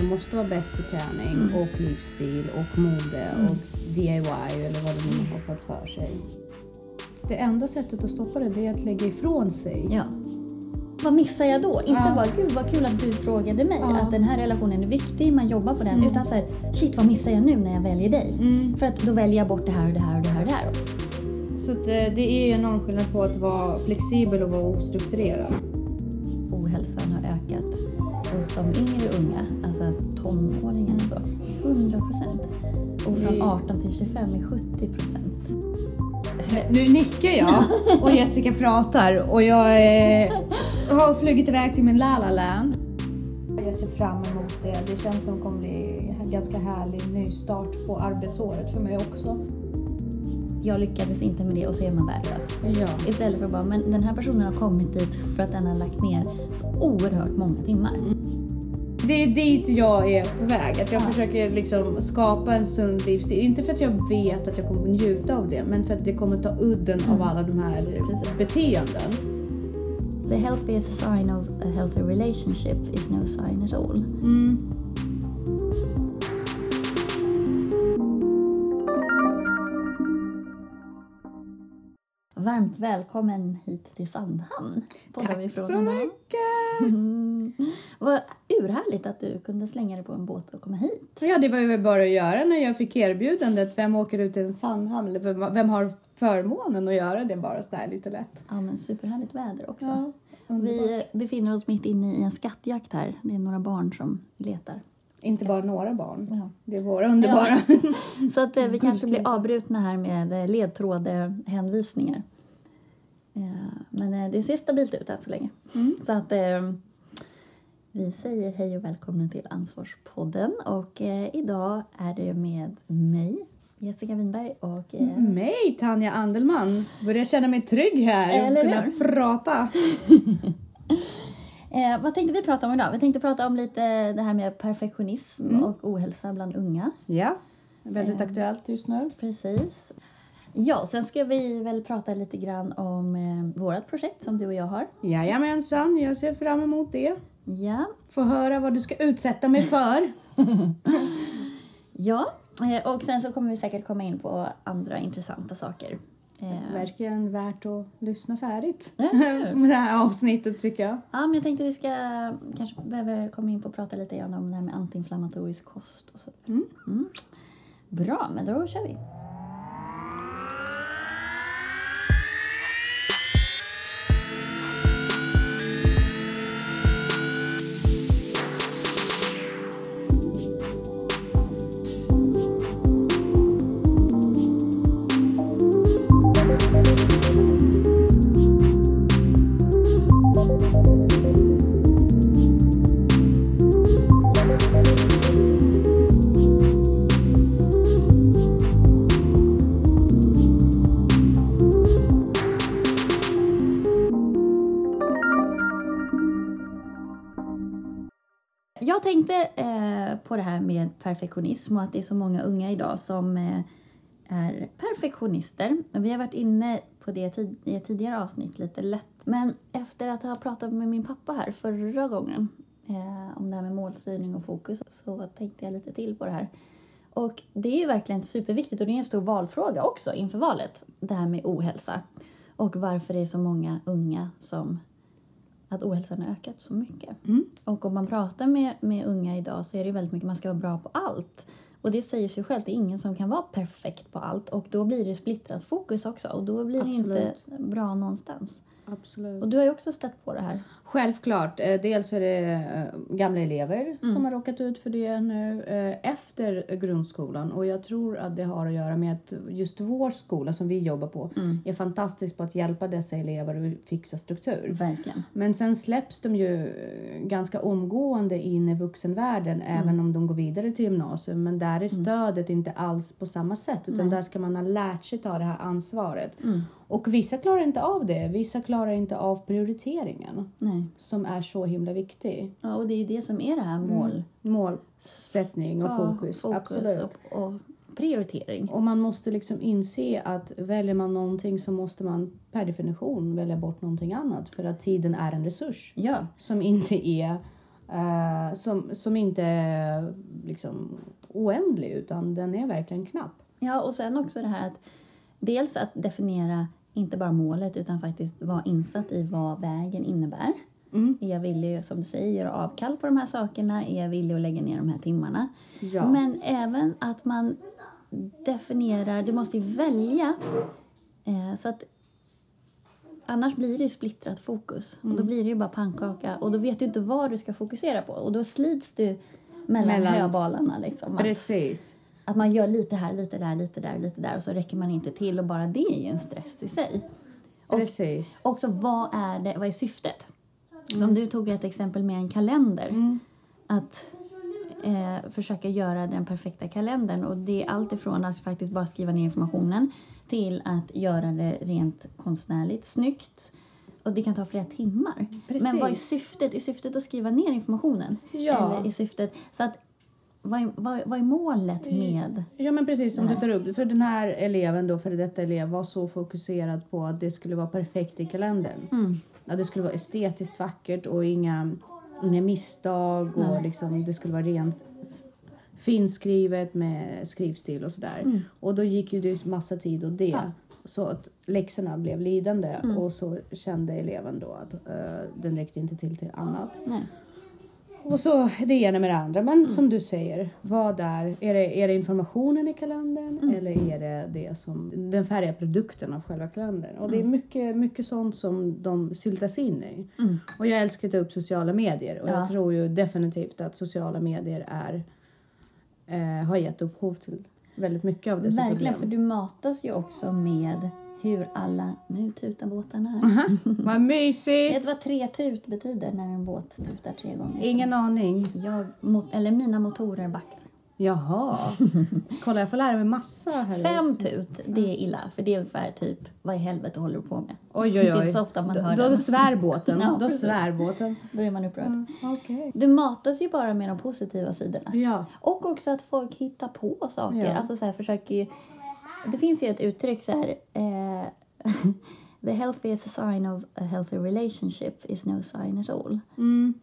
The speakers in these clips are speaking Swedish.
som måste vara bäst på träning Mm. och livsstil och mode och DIY eller vad de nu har fått för sig. Det enda sättet att stoppa det, det är att lägga ifrån sig. Ja. Vad missar jag då? Inte Ja. bara gud vad kul att du frågade mig Ja. att den här relationen är viktig, man jobbar på den. Mm. Utan så här, shit vad missar jag nu när jag väljer dig? Mm. För att då väljer jag bort det här och det här och det här och det här. Så eh, det är ju enorm skillnad på att vara flexibel och vara ostrukturerad. Ohälsan har ökat hos de yngre unga, alltså tonåringar och så, 100 procent. Och från Mm. 18 till 25 är 70 procent. Nu nickar jag och Jessica pratar och jag eh, har flugit iväg till min La La Land. Jag ser fram emot det. Det känns som det kommer bli en ganska härlig nystart på arbetsåret för mig också. Jag lyckades inte med det och så är man värdelös. Ja. Istället för att bara, men den här personen har kommit dit för att den har lagt ner så oerhört många timmar. Det är dit jag är på väg. Att jag Ja. försöker liksom skapa en sund livsstil. Inte för att jag vet att jag kommer njuta av det, men för att det kommer ta udden av Mm. alla de här Precis. beteenden. The healthiest sign of a healthy relationship is no sign at all. Mm. Varmt välkommen hit till Sandhamn. Tack så mycket! Mm. Vad urhärligt att du kunde slänga dig på en båt och komma hit. Ja, det var ju bara att göra när jag fick erbjudandet. Vem åker ut till en Sandhamn? Vem, vem har förmånen att göra det bara sådär lite lätt? Ja, men superhärligt väder också. Ja, vi befinner oss mitt inne i en skattjakt här. Det är några barn som letar. Inte bara några barn. Ja. Det är våra underbara. Så att eh, vi kanske blir avbrutna här med eh, ledtrådhänvisningar. Eh, men det ser stabilt ut än så länge. Så att vi säger hej och välkomna till Ansvarspodden. Och eh, idag är det med mig, Jessica Winberg och eh, Mig, Tanja Andelman. Börjar känna mig trygg här. Eller kunna hur? prata. eh, vad tänkte vi prata om idag? Vi tänkte prata om lite det här med perfektionism och ohälsa bland unga. Ja, väldigt Eh. aktuellt just nu. Precis. Ja, sen ska vi väl prata lite grann om eh, vårt projekt som du och jag har. Jajamensan, jag ser fram emot det. Ja, Få höra vad du ska utsätta mig för. ja. Eh, och sen så kommer vi säkert komma in på andra intressanta saker. Eh, Verkligen värt att lyssna färdigt med det här avsnittet tycker jag. ja, men jag tänkte vi ska kanske behöver komma in på och prata lite grann om det här med antiinflammatorisk kost och så. Mm. Mm. Bra, men då kör vi. Perfektionism och att det är så många unga idag som eh, är perfektionister. Och Vi har varit inne på det i ett tidigare avsnitt lite lätt. Men efter att ha pratat med min pappa här förra gången eh, om det här med målstyrning och fokus så tänkte jag lite till på det här. Och det är ju verkligen superviktigt och det är en stor valfråga också inför valet. Det här med ohälsa. Och varför det är så många unga som att ohälsan har ökat så mycket. Mm. Och om man pratar med, med unga idag så är det väldigt mycket man ska vara bra på allt. Och det säger sig självt, det är ingen som kan vara perfekt på allt. Och då blir det splittrat fokus också och då blir det inte Absolut. bra någonstans. Absolut. Och du har ju också stött på det här. Självklart. Eh, Dels är det eh, gamla elever Mm. som har råkat ut för det nu eh, efter grundskolan. Och jag tror att det har att göra med att just vår skola som vi jobbar på Mm. är fantastisk på att hjälpa dessa elever att fixa struktur. Verkligen. Men sen släpps de ju ganska omgående in i vuxenvärlden Mm. även om de går vidare till gymnasium. Men där är stödet inte alls på samma sätt utan där ska man ha lärt sig ta det här ansvaret. Mm. Och vissa klarar inte av det. Vissa klarar inte av prioriteringen Nej. som är så himla viktig. Ja, och det är ju det som är det här mål. Målsättning och Ja, fokus, absolut. Och, och prioritering. Och man måste liksom inse att väljer man någonting så måste man per definition välja bort någonting annat för att tiden är en resurs Ja, som inte är eh, som, som inte är liksom oändlig utan den är verkligen knapp. Ja, och sen också det här att dels att definiera inte bara målet utan faktiskt vara insatt i vad vägen innebär. Mm. Är jag villig, som du säger, göra avkall på de här sakerna? Är jag villig att lägga ner de här timmarna? Ja. Men även att man definierar, du måste ju välja. Eh, så att Annars blir det ju splittrat fokus. Och Mm. då blir det ju bara pannkaka. Och då vet du inte vad du ska fokusera på. Och då slits du mellan, Mellan- höbalarna. Liksom. Precis. Att man gör lite här, lite där, lite där, lite där. Och så räcker man inte till. Och bara det är ju en stress i sig. Och Precis. också vad är, det, vad är syftet? Som du tog ett exempel med en kalender. Att eh, försöka göra den perfekta kalendern. Och det är allt ifrån att faktiskt bara skriva ner informationen till att göra det rent konstnärligt snyggt. Och det kan ta flera timmar. Precis. Men vad är syftet? Är syftet att skriva ner informationen? Ja. Eller är syftet... Så att, vad, är, vad, vad är målet med... Ja men precis som du tar upp. För den här eleven då, för detta elev var så fokuserad på att det skulle vara perfekt i kalendern. Mm. Ja, det skulle vara estetiskt vackert och inga, inga misstag och Nej. liksom, det skulle vara rent finskrivet med skrivstil och sådär. Och då gick ju det massa tid och det. Mm. Ja. Så att läxorna blev lidande Mm. och så kände eleven då att eh, den räckte inte till till annat. Nej. Och så det ena med det andra. Men Mm. som du säger, vad är, är, det, är det informationen i kalendern Mm. eller är det, det som, den färdiga produkten av själva kalendern? Och det är Mm. mycket, mycket sånt som de syltas in i. Mm. Och jag älskar att ta upp sociala medier och Ja. jag tror ju definitivt att sociala medier är, eh, har gett upphov till väldigt mycket av dessa Verkligen, för problem. du matas ju också med hur alla... Nu tutar båtarna här. Vad Vet mysigt! du vad tre tut betyder när en båt tutar tre gånger? Ingen aning. Jag, mot, eller mina motorer backar. Jaha. Kolla, jag får lära mig massa här. Fem tut, det är illa. För det är ungefär typ, vad i helvete håller du på med? Oj, oj, Det är oj. inte så ofta man då, hör då den. svär båten. Ja, då svär båten. Då är man upprörd. Okej. Du matas ju bara med de positiva sidorna. Ja. Och också att folk hittar på saker. Ja. Alltså så här, försöker ju... Det finns ju ett uttryck så här... Eh, The healthiest sign of a healthy relationship is no sign at all. Mm.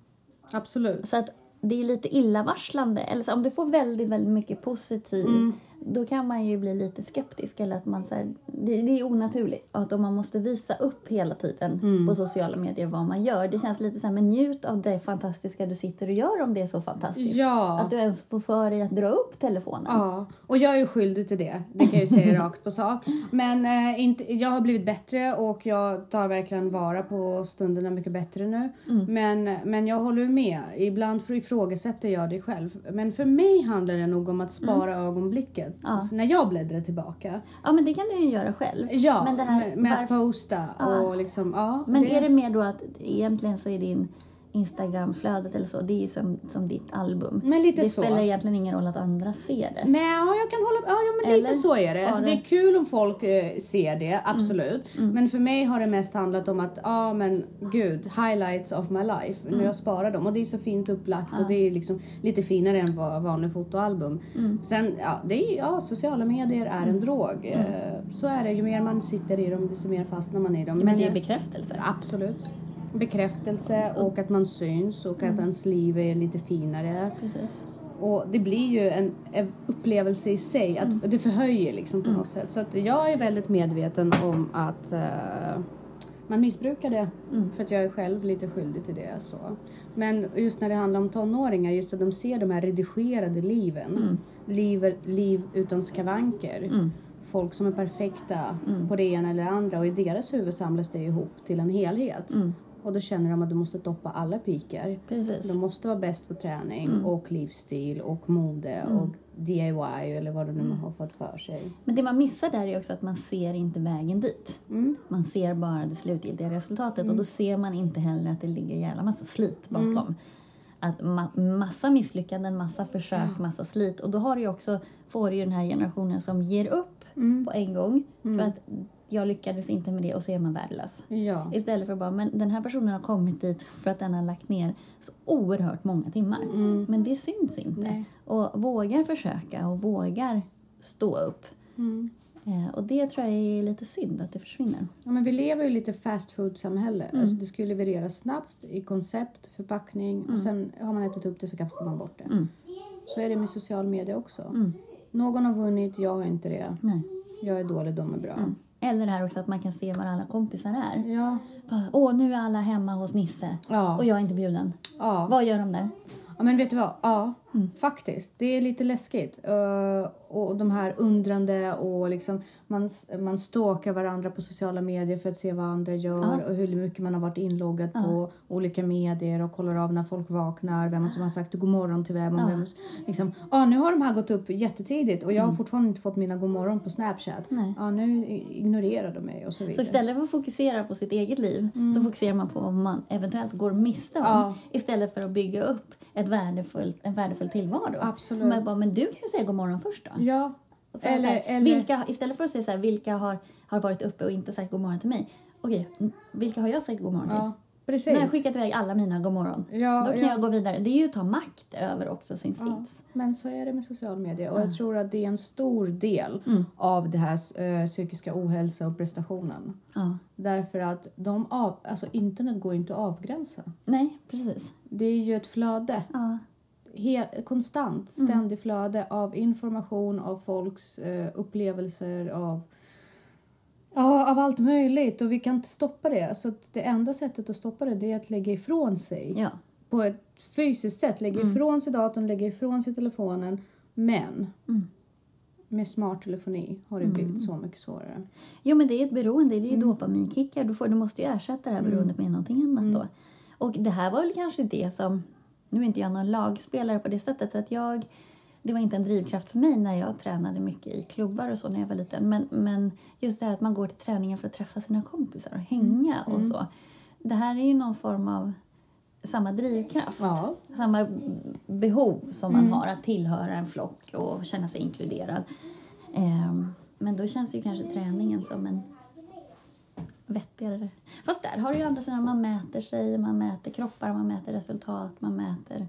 Absolut. Så att det är lite illavarslande. Eller så, om du får väldigt, väldigt mycket positiv, Mm. Då kan man ju bli lite skeptisk. Eller att man, så här, det, det är onaturligt. Att om man måste visa upp hela tiden Mm. på sociala medier vad man gör. Det känns lite så här, men njut av det fantastiska du sitter och gör om det är så fantastiskt. Ja. Att du ens får för dig att dra upp telefonen. Ja, och jag är ju skyldig till det. Det kan jag ju säga rakt på sak. Men eh, inte, jag har blivit bättre och jag tar verkligen vara på stunderna mycket bättre nu. Men, men jag håller med. Ibland för ifrågasätter jag det själv. Men för mig handlar det nog om att spara ögonblicket. Ja. När jag bläddrar tillbaka. Ja, men det kan du ju göra själv. Ja, men det här, med, med att varför- posta Ja. och liksom, ja. Men är det mer då att egentligen så är din Instagramflödet eller så, det är ju som, som ditt album. Men lite det så. spelar egentligen ingen roll att andra ser det. Nej, ja, jag kan hålla ja, ja men Eller lite så är det. Alltså, det är kul om folk eh, ser det, Mm. absolut. Men för mig har det mest handlat om att, ja men gud, highlights of my life. Mm. När jag sparar dem. Och det är så fint upplagt och det är liksom lite finare än vad vanliga fotoalbum. Mm. Sen, ja, det är, ja, sociala medier är en drog. Mm. Eh, Så är det. Ju mer man sitter i dem, desto mer fastnar man i dem. Men det är bekräftelse. Absolut. Bekräftelse och att man syns och Mm. att ens liv är lite finare. Precis. Och det blir ju en, upplevelse i sig, att Mm. det förhöjer liksom på något sätt. Så att jag är väldigt medveten om att eh, man missbrukar det. Mm. För att jag är själv lite skyldig till det. Så. Men just när det handlar om tonåringar, just att de ser de här redigerade liven. Liv, liv utan skavanker. Mm. Folk som är perfekta på det ena eller det andra och i deras huvud samlas det ihop till en helhet. Mm. Och då känner de att de måste toppa alla pikar. Precis. De måste vara bäst på träning Mm. och livsstil och mode och DIY eller vad de nu Mm. har fått för sig. Men det man missar där är också att man ser inte vägen dit. Mm. Man ser bara det slutgiltiga resultatet och då ser man inte heller att det ligger en jävla massa slit bakom. Att ma- massa misslyckanden, massa försök, massa slit. Och då har du ju också, får du ju den här generationen som ger upp Mm. på en gång för att jag lyckades inte med det och så är man värdelös. Ja. Istället för bara, men den här personen har kommit dit för att den har lagt ner så oerhört många timmar. Men det syns inte. Nej. Och vågar försöka och vågar stå upp. Mm. Eh, och det tror jag är lite synd att det försvinner. Ja, men vi lever ju lite fast food-samhälle. Mm. Alltså det ska ju levereras snabbt i koncept, förpackning och sen har man ätit upp det så kastar man bort det. Mm. Så är det med social media också. Mm. Någon har vunnit, jag har inte det. Nej. Jag är dålig, de är bra. Eller det här också att man kan se var alla kompisar är. Ja. Bara, Åh, nu är alla hemma hos Nisse Ja. och jag är inte bjuden. ja. Vad gör de där? Ja men vet du vad? Ja, Mm. faktiskt. Det är lite läskigt. Uh, och de här undrande och liksom man, man stalkar varandra på sociala medier för att se vad andra gör Ja. och hur mycket man har varit inloggad Ja. på olika medier och kollar av när folk vaknar, vem som har sagt god morgon till vem och vem. Liksom, ja nu har de här gått upp jättetidigt och jag har fortfarande inte fått mina god morgon på Snapchat. Mm. Nej. Ja nu ignorerar de mig och så vidare. Så istället för att fokusera på sitt eget liv så fokuserar man på vad man eventuellt går miste om. Istället för att bygga upp ett värdefullt, en värdefull tillvaro. Absolut. Men, bara, men du kan ju säga god morgon först då. Ja. Säga Eller, så här, eller, Vilka, istället för att säga så här, vilka har, har varit uppe och inte sagt god morgon till mig. Okej, vilka har jag sagt god morgon till? ja, precis. När jag skickat iväg alla mina god morgon. Ja, Då kan ja. jag gå vidare. Det är ju att ta makt över också sin Ja, sits. men så är det med social media och jag tror att det är en stor del Mm. av det här eh, psykiska ohälsa och prestationen. Ja. Därför att de av, alltså internet går inte att avgränsa. Nej, precis. Det är ju ett flöde. Konstant, ständigt flöde av information, av folks eh, upplevelser, av Ja, av allt möjligt och vi kan inte stoppa det. Så det enda sättet att stoppa det, det är att lägga ifrån sig. ja. På ett fysiskt sätt. Lägga ifrån sig datorn, lägga ifrån sig telefonen. Men Mm. med smart telefoni har det blivit så mycket svårare. Jo men det är ett beroende, det är Mm. dopaminkickar. Du, får, du måste ju ersätta det här beroendet med någonting annat Mm. då. Och det här var väl kanske det som, nu är inte jag någon lagspelare på det sättet så att jag, det var inte en drivkraft för mig när jag tränade mycket i klubbar och så när jag var liten. Men, men just det här att man går till träningen för att träffa sina kompisar och hänga Mm. och så. Det här är ju någon form av samma drivkraft. Ja. Samma behov som Mm. man har att tillhöra en flock och känna sig inkluderad. Ehm, men då känns ju kanske träningen som en vettigare... Fast där har du ju andra sidan, man mäter sig, man mäter kroppar, man mäter resultat, man mäter...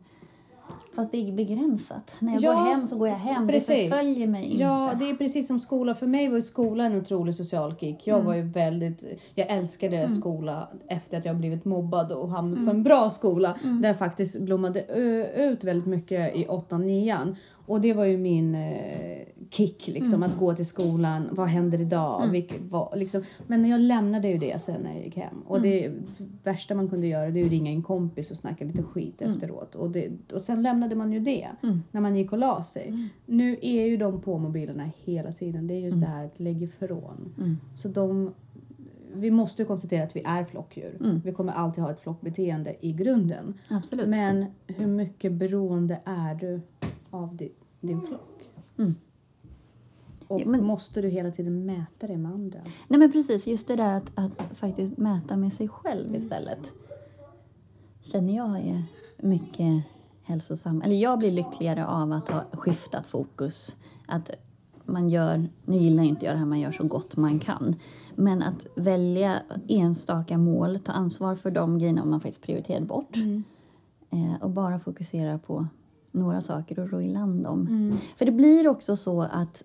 Fast det är begränsat. När jag Ja, går hem så går jag hem, precis. det förföljer mig inte. Ja, det är precis som skola. För mig var ju skola en otrolig social kick. Jag var ju väldigt, jag älskade skola efter att jag blivit mobbad och hamnat på en bra skola. Där jag faktiskt blommade ut väldigt mycket i åttan, nian. Och det var ju min eh, kick liksom att gå till skolan. Vad händer idag? Vilket, vad, liksom. Men jag lämnade ju det sen när jag gick hem. Och det värsta man kunde göra det är att ringa en kompis och snacka lite skit efteråt. Och, det, och sen lämnade man ju det när man gick och la sig. Nu är ju de på mobilerna hela tiden. Det är just det här att lägga ifrån. Mm. Så de, vi måste ju konstatera att vi är flockdjur. Mm. Vi kommer alltid ha ett flockbeteende i grunden. Absolut. Men hur mycket beroende är du av din, din flock? Mm. Och Ja, men- måste du hela tiden mäta det med andra? Nej men precis, just det där att, att faktiskt mäta med sig själv istället. Känner jag är mycket hälsosam. Eller jag blir lyckligare av att ha skiftat fokus. Att man gör, nu gillar jag inte jag det här, man gör så gott man kan. Men att välja enstaka mål, ta ansvar för de grejerna man faktiskt prioriterat bort. Eh, och bara fokusera på några saker och ro i land dem. För det blir också så att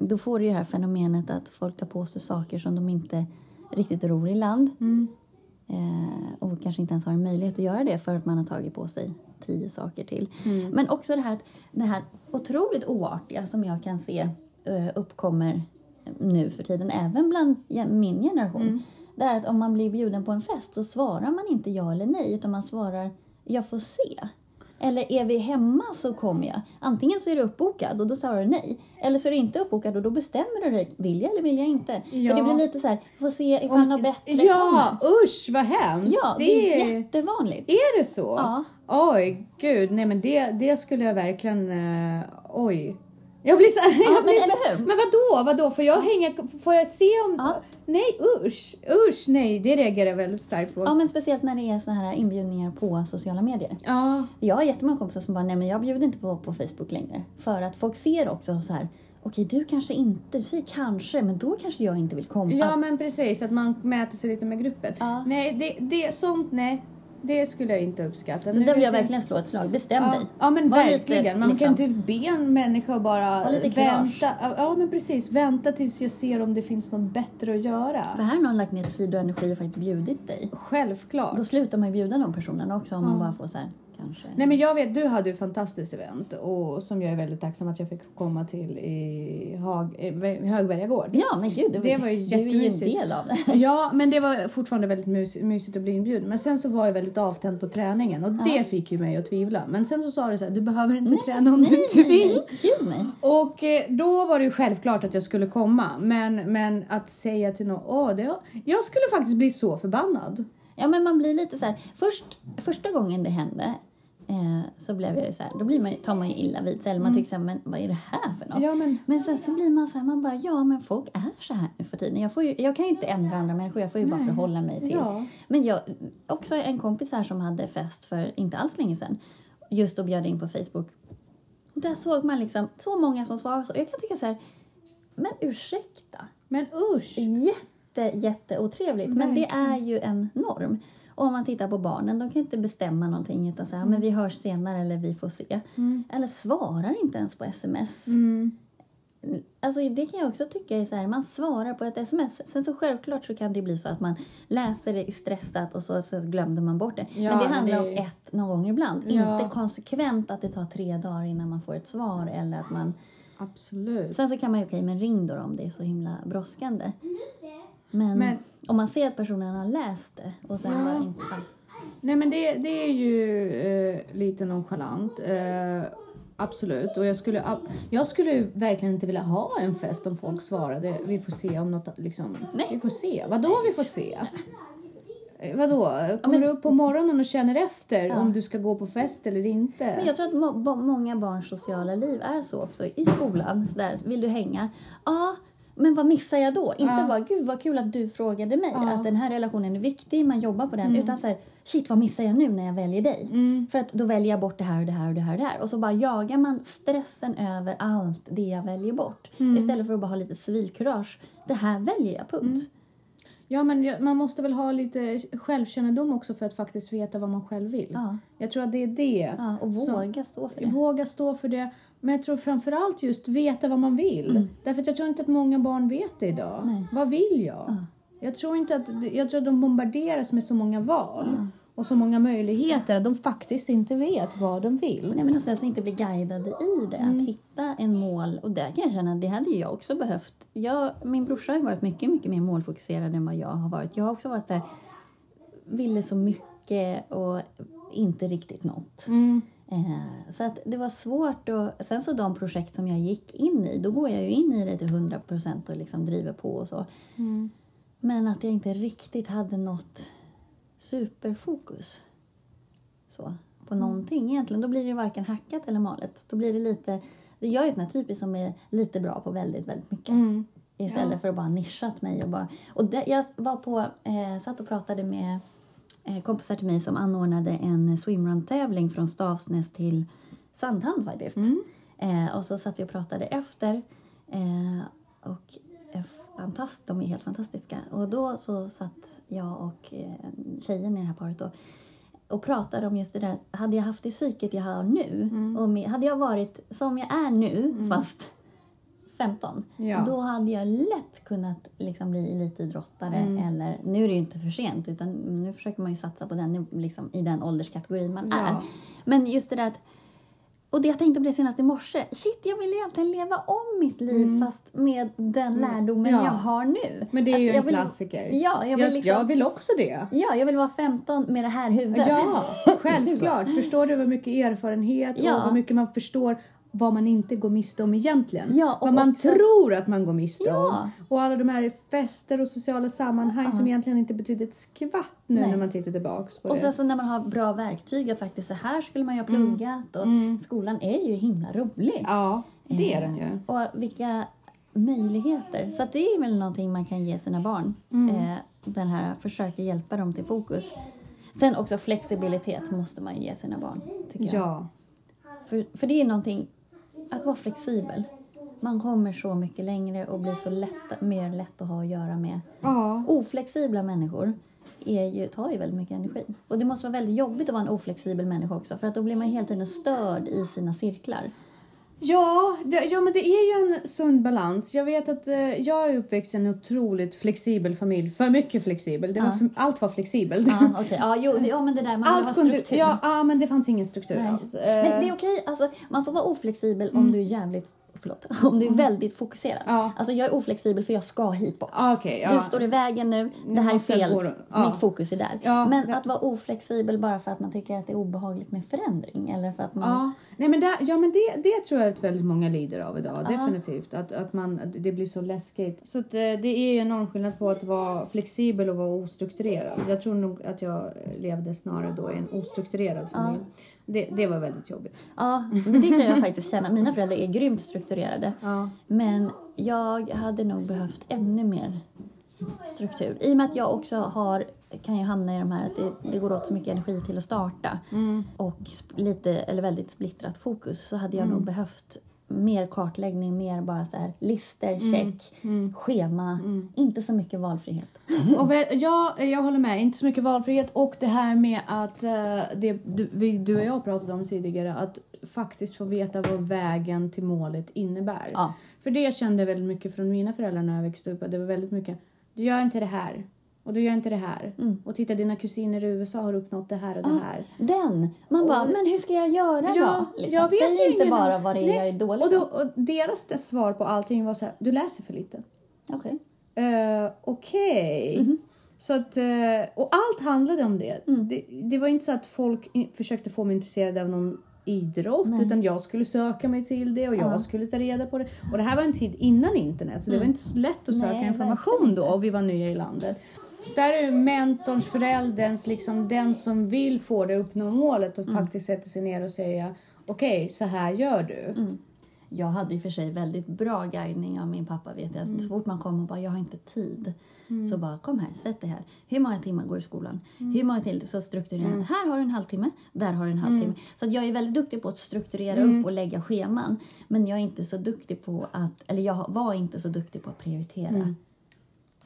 då får du det här fenomenet att folk tar på sig saker som de inte riktigt ror i land. Eh, och kanske inte ens har en möjlighet att göra det för att man har tagit på sig tio saker till. Men också det här, det här otroligt oartiga som jag kan se eh, uppkommer nu för tiden, även bland min generation. Det är att om man blir bjuden på en fest så svarar man inte ja eller nej utan man svarar jag får se. Eller är vi hemma så kommer jag. Antingen så är du uppbokad och då svarar du nej. Eller så är du inte uppbokad och då bestämmer du dig. Vill jag eller vill jag inte? Ja. För det blir lite så här, får se ifall något bättre ja, kommer. usch vad hemskt! Ja, det är jättevanligt. Är det så? Ja. Oj, gud. Nej men det, det skulle jag verkligen... eh, oj. Jag blir så jag men blir, eller hur? Men vadå, vadå? Får jag hänga... Får jag se om... Ja. Nej usch, usch nej. Det reagerar jag väldigt starkt på. Ja, men speciellt när det är så här inbjudningar på sociala medier. Ja. Jag har jättemånga kompisar som bara, nej men jag bjuder inte på, på Facebook längre. För att folk ser också så här, okej du kanske inte, du säger kanske, men då kanske jag inte vill komma. Ja men precis, att man mäter sig lite med gruppen. Ja. Nej, det, det sånt, nej. Det skulle jag inte uppskatta. Så Nu där vill jag verkligen slå ett slag. Bestäm Ja, dig. ja men Var lite, verkligen. Man liksom- kan inte be en människa bara Ha lite kurage. vänta. Ja men precis, vänta tills jag ser om det finns något bättre att göra. För här har någon lagt ner tid och energi och faktiskt bjudit dig. Självklart. Då slutar man ju bjuda de personerna också om man Ja. bara får så här, kanske. Nej men jag vet, du hade ju ett fantastiskt event och som jag är väldigt tacksam att jag fick komma till i Hag, eh, Högberga gård. Ja men gud, Det var ju Du är ju en del av det. Ja, men det var fortfarande väldigt mys mysigt att bli inbjuden. Men sen så var jag väldigt avtänd på träningen och det fick ju mig att tvivla. Men sen så sa du så här, du behöver inte träna om du inte vill. Nej, gud nej. Och eh, då var det ju självklart att jag skulle komma. Men, men att säga till någon, åh, det, jag skulle faktiskt bli så förbannad. Ja men man blir lite så här, först, första gången det hände eh, så blev jag ju så här, då blir man, tar man ju illa vid sig. Eller man tycker så här, men vad är det här för något? Mm. Ja, men, Men sen så blir man så här, man bara, ja men folk är så här nu för tiden. Jag, får ju, jag kan ju inte ändra andra människor, jag får ju bara Nej. förhålla mig till. ja. Men jag, också en kompis här som hade fest för inte alls länge sedan. Just och bjöd in på Facebook. Och där såg man liksom så många som svarade så. Jag kan tycka så här, men ursäkta. Men usch. Jätte, jätte otrevligt. Men det är ju en norm. Och om man tittar på barnen, de kan ju inte bestämma någonting utan säga, men vi hörs senare eller vi får se. Mm. Eller svarar inte ens på sms. Mm. Alltså det kan jag också tycka är så här, man svarar på ett sms. Sen så självklart så kan det bli så att man läser det stressat och så, så glömde man bort det. Ja, men det men handlar det- om ett någon gång ibland. Ja. Inte konsekvent att det tar tre dagar innan man får ett svar eller att man... Absolut. Sen så kan man ju, okej men ring då om det är så himla brådskande. Men, Men- om man ser att personen har läst det och sen Ja. bara inte... Nej men det, det är ju eh, lite nonchalant. Eh, absolut. Och jag skulle, jag skulle verkligen inte vilja ha en fest om folk svarade vi får se om något liksom. Nej. Vi får se. Vadå vi får se? Eh, Vadå? Kommer men- du upp på morgonen och känner efter Ja. om du ska gå på fest eller inte? Men jag tror att må, många barns sociala liv är så också. I skolan, så där, vill du hänga? Ja, men vad missar jag då? Inte bara, gud vad kul att du frågade mig, att den här relationen är viktig, man jobbar på den. Utan så här, shit vad missar jag nu när jag väljer dig? Mm. För att då väljer jag bort det här och det här och det här och det här. Och så bara jagar man stressen över allt det jag väljer bort. Mm. Istället för att bara ha lite civilkurage. Det här väljer jag, punkt. Mm. Ja men man måste väl ha lite självkännedom också för att faktiskt veta vad man själv vill. Ja, Jag tror att det är det. ja, och Så- våga stå för det. Våga stå för det. Men jag tror framförallt just veta vad man vill. Därför att jag tror inte att många barn vet det idag. Nej. Vad vill jag? Ja. Jag tror inte att, jag tror att de bombarderas med så många val. Och så många möjligheter att de faktiskt inte vet vad de vill. Nej, men och sen så inte bli guidade i det. Mm. Att hitta en mål. Och där kan jag känna det hade jag också behövt. Jag, min brorsa har varit mycket, mycket mer målfokuserad än vad jag har varit. Jag har också varit så här, ville så mycket och inte riktigt nått. Mm. Eh, så att det var svårt. Och, sen så de projekt som jag gick in i, då går jag ju in i det till 100 procent och liksom driver på och så. Mm. Men att jag inte riktigt hade något superfokus så, på Mm. någonting egentligen. Då blir det ju varken hackat eller malet. Då blir det lite... Jag är sån här typisk som är lite bra på väldigt, väldigt mycket. Mm. Istället Ja. för att bara nischat mig och bara... Och det, jag var på, eh, satt och pratade med kompisar till mig som anordnade en swimrun-tävling från Stavsnäs till Sandhamn faktiskt. Mm. Eh, och så satt vi och pratade efter. Eh, och eh, fantast, de är helt fantastiska. Och då så satt jag och eh, tjejen i det här paret då, och pratade om just det där. Hade jag haft det psyket jag har nu, Mm. och med, hade jag varit som jag är nu, fast 15, Ja. då hade jag lätt kunnat liksom bli elitidrottare. Mm. Eller, nu är det ju inte för sent, utan nu försöker man ju satsa på den, liksom, i den ålderskategorin man Ja. är. Men just det där att och det jag tänkte på det senast i morse. Shit, jag vill egentligen leva om mitt liv fast med den lärdomen Mm. Ja. jag har nu. Men det är ju en vill, klassiker. Ja, jag vill, jag, liksom, jag vill också det. ja, jag vill vara 15 med det här huvudet. Ja, självklart. Förstår du vad mycket erfarenhet Ja. och vad mycket man förstår vad man inte går miste om egentligen. Ja, och vad man också- tror att man går miste Ja. om. Och alla de här fester och sociala sammanhang som egentligen inte betyder ett skvatt nu Nej. när man tittar tillbaks på Och det. sen så när man har bra verktyg att faktiskt så här skulle man ju ha pluggat och skolan är ju himla rolig. Ja, det är Eh, den ju. Och vilka möjligheter. Så det är väl någonting man kan ge sina barn. Mm. Eh, den här, försöka hjälpa dem till fokus. Sen också flexibilitet måste man ju ge sina barn. Tycker jag. Ja. För, för det är någonting, att vara flexibel. Man kommer så mycket längre och blir så lätt, mer lätt att ha att göra med. Ja. Oflexibla människor är ju, tar ju väldigt mycket energi. Och det måste vara väldigt jobbigt att vara en oflexibel människa också för att då blir man hela tiden störd i sina cirklar. Ja, det, ja, men det är ju en sund balans. Jag vet att eh, jag är uppväxt i en otroligt flexibel familj. För mycket flexibel. Det var för, allt var flexibelt. Ja, okej. Ja, jo, det, ja, men det där man allt kunde, struktur. ja, ja, men det fanns ingen struktur Nej. alls. Men Eh, det är okej, alltså, man får vara oflexibel om du är jävligt, förlåt, om du är väldigt fokuserad. Mm. Ja. Alltså jag är oflexibel för jag ska hit bort. ah, okej, ja. Du står i vägen nu, det här är fel, gå. Ja. mitt fokus är där. Ja, Men att vara oflexibel bara för att man tycker att det är obehagligt med förändring eller för att man... Ja, Nej, men, det, ja, men det, det tror jag att väldigt många lider av idag. Definitivt. Att, att, man, att det blir så läskigt. Så att, eh, det är ju enorm skillnad på att vara flexibel och vara ostrukturerad. Jag tror nog att jag levde snarare då i en ostrukturerad familj. Det, det var väldigt jobbigt. Ja, men det kan jag faktiskt känna. Mina föräldrar är grymt strukturerade. Ja. Men jag hade nog behövt ännu mer struktur. I och med att jag också har, kan ju hamna i de här att det, det går åt så mycket energi till att starta och sp- lite, eller väldigt splittrat fokus så hade jag nog behövt mer kartläggning, mer bara så här lister, check, schema, inte så mycket valfrihet. Och ja, jag håller med. Inte så mycket valfrihet och det här med att eh, det du, du och jag pratade om tidigare att faktiskt få veta vad vägen till målet innebär. Ja. För det kände jag väldigt mycket från mina föräldrar när jag växte upp. Det var väldigt mycket, du gör inte det här. Och du gör inte det här. Och titta dina kusiner i USA har uppnått det här och det här. Den! Man bara, men hur ska jag göra Ja, då? Liksom. jag vet Säg inte bara vad det är Nej, jag är dålig och, då, och deras svar på allting var så här, du läser för lite. Okej. Uh, Okej. Mhm. Så att, eh, och allt handlade om det. Mm. det. Det var inte så att folk försökte få mig intresserad av någon idrott utan jag skulle söka mig till det och jag Ja. skulle ta reda på det. Och det här var en tid innan internet så det var inte så lätt att söka Mm. Nej, information då och vi var nya i landet. Så där är mentorns, förälderns, liksom den som vill få det att uppnå målet och Mm. faktiskt sätta sig ner och säga okej, så här gör du. Mm. Jag hade i och för sig väldigt bra guidning av min pappa. Vet jag. Mm. Så fort man kom och bara, jag har inte tid. Så bara, kom här, sätt dig här. Hur många timmar går i skolan? Mm. Hur många till? Så strukturerar jag. Här har du en halvtimme, där har du en halvtimme. Så att jag är väldigt duktig på att strukturera upp och lägga scheman. Men jag är inte så duktig på att, eller jag var inte så duktig på att prioritera.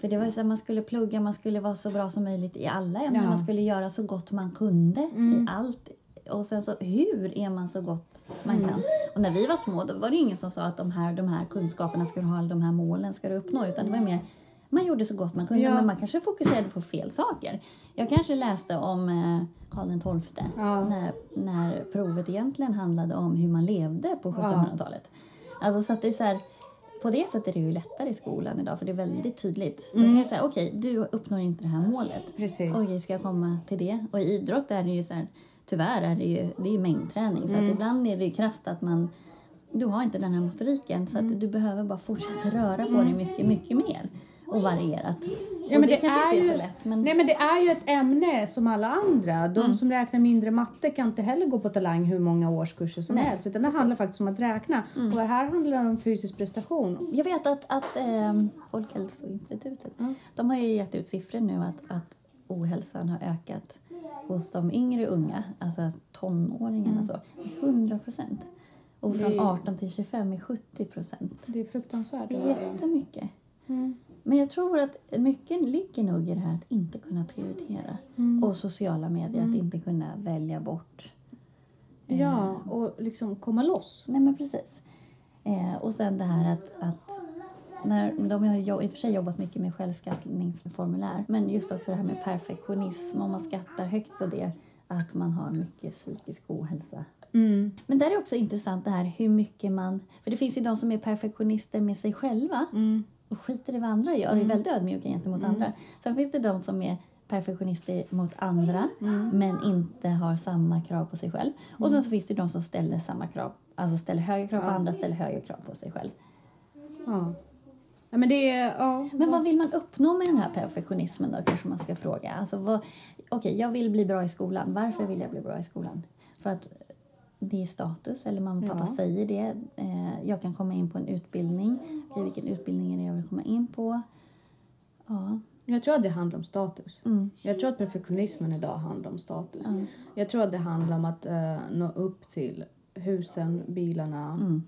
Mm. För det var ju så att man skulle plugga, man skulle vara så bra som möjligt i alla ämnen. Ja. Mm. Man skulle göra så gott man kunde i allt. Och sen så, hur är man så gott man Mm. kan? Och när vi var små då var det ingen som sa att de här, de här kunskaperna ska du ha, de här målen ska du uppnå. Utan det var mer, man gjorde så gott man kunde, Ja. men man kanske fokuserade på fel saker. Jag kanske läste om eh, Karl XII Ja. när, när provet egentligen handlade om hur man levde på 1700-talet. Alltså så att det är så här, på det sättet är det ju lättare i skolan idag för det är väldigt tydligt. Då kan jag säga, okej, du uppnår inte det här målet. Precis. Okej, ska jag komma till det? Och i idrott är det ju så här, tyvärr är det ju, det är ju mängdträning. Så att Mm. ibland är det ju krasst att man, du har inte den här motoriken så Mm. att du behöver bara fortsätta röra på dig mycket, mycket mer. Och varierat. Ja, men det, det är ju- lätt. Men Nej men det är ju ett ämne som alla andra. De Mm. som räknar mindre matte kan inte heller gå på talang hur många årskurser som Nej, helst. Utan det handlar faktiskt om att räkna. Mm. Och det här handlar om fysisk prestation. Jag vet att, att eh, Folkhälsoinstitutet de har ju gett ut siffror nu att, att ohälsan har ökat hos de yngre unga, alltså tonåringarna. Så, 100 procent. Och från Det- 18 till 25 är 70 procent. Det är fruktansvärt. Det är jättemycket. Mm. Men jag tror att mycket ligger nog i det här att inte kunna prioritera. Mm. Och sociala medier, att inte kunna välja bort. Eh, Ja, och liksom komma loss. Nej men precis. Eh, och sen det här att, att när, de har i och för sig jobbat mycket med självskattningsformulär men just också det här med perfektionism, om man skattar högt på det, att man har mycket psykisk ohälsa. Mm. Men där är också intressant det här hur mycket man... För det finns ju de som är perfektionister med sig själva Mm. Och skiter i vad andra gör och är väldigt ödmjuka gentemot andra. Sen finns det de som är perfektionister mot andra men inte har samma krav på sig själv. Och sen så finns det de som ställer samma krav, alltså ställer högre krav på andra, ställer högre krav på sig själv. Ja. ja. Men det är... Ja. Men vad vill man uppnå med den här perfektionismen då kanske man ska fråga. Alltså vad, okej, jag vill bli bra i skolan. Varför vill jag bli bra i skolan? För att det är status, eller mamma och pappa Ja. säger det. Eh, jag kan komma in på en utbildning. Okej, vilken utbildning är det jag vill komma in på? Ja. Jag tror att det handlar om status. Mm. Jag tror att perfektionismen idag handlar om status. Mm. Jag tror att det handlar om att eh, nå upp till husen, bilarna, Mm.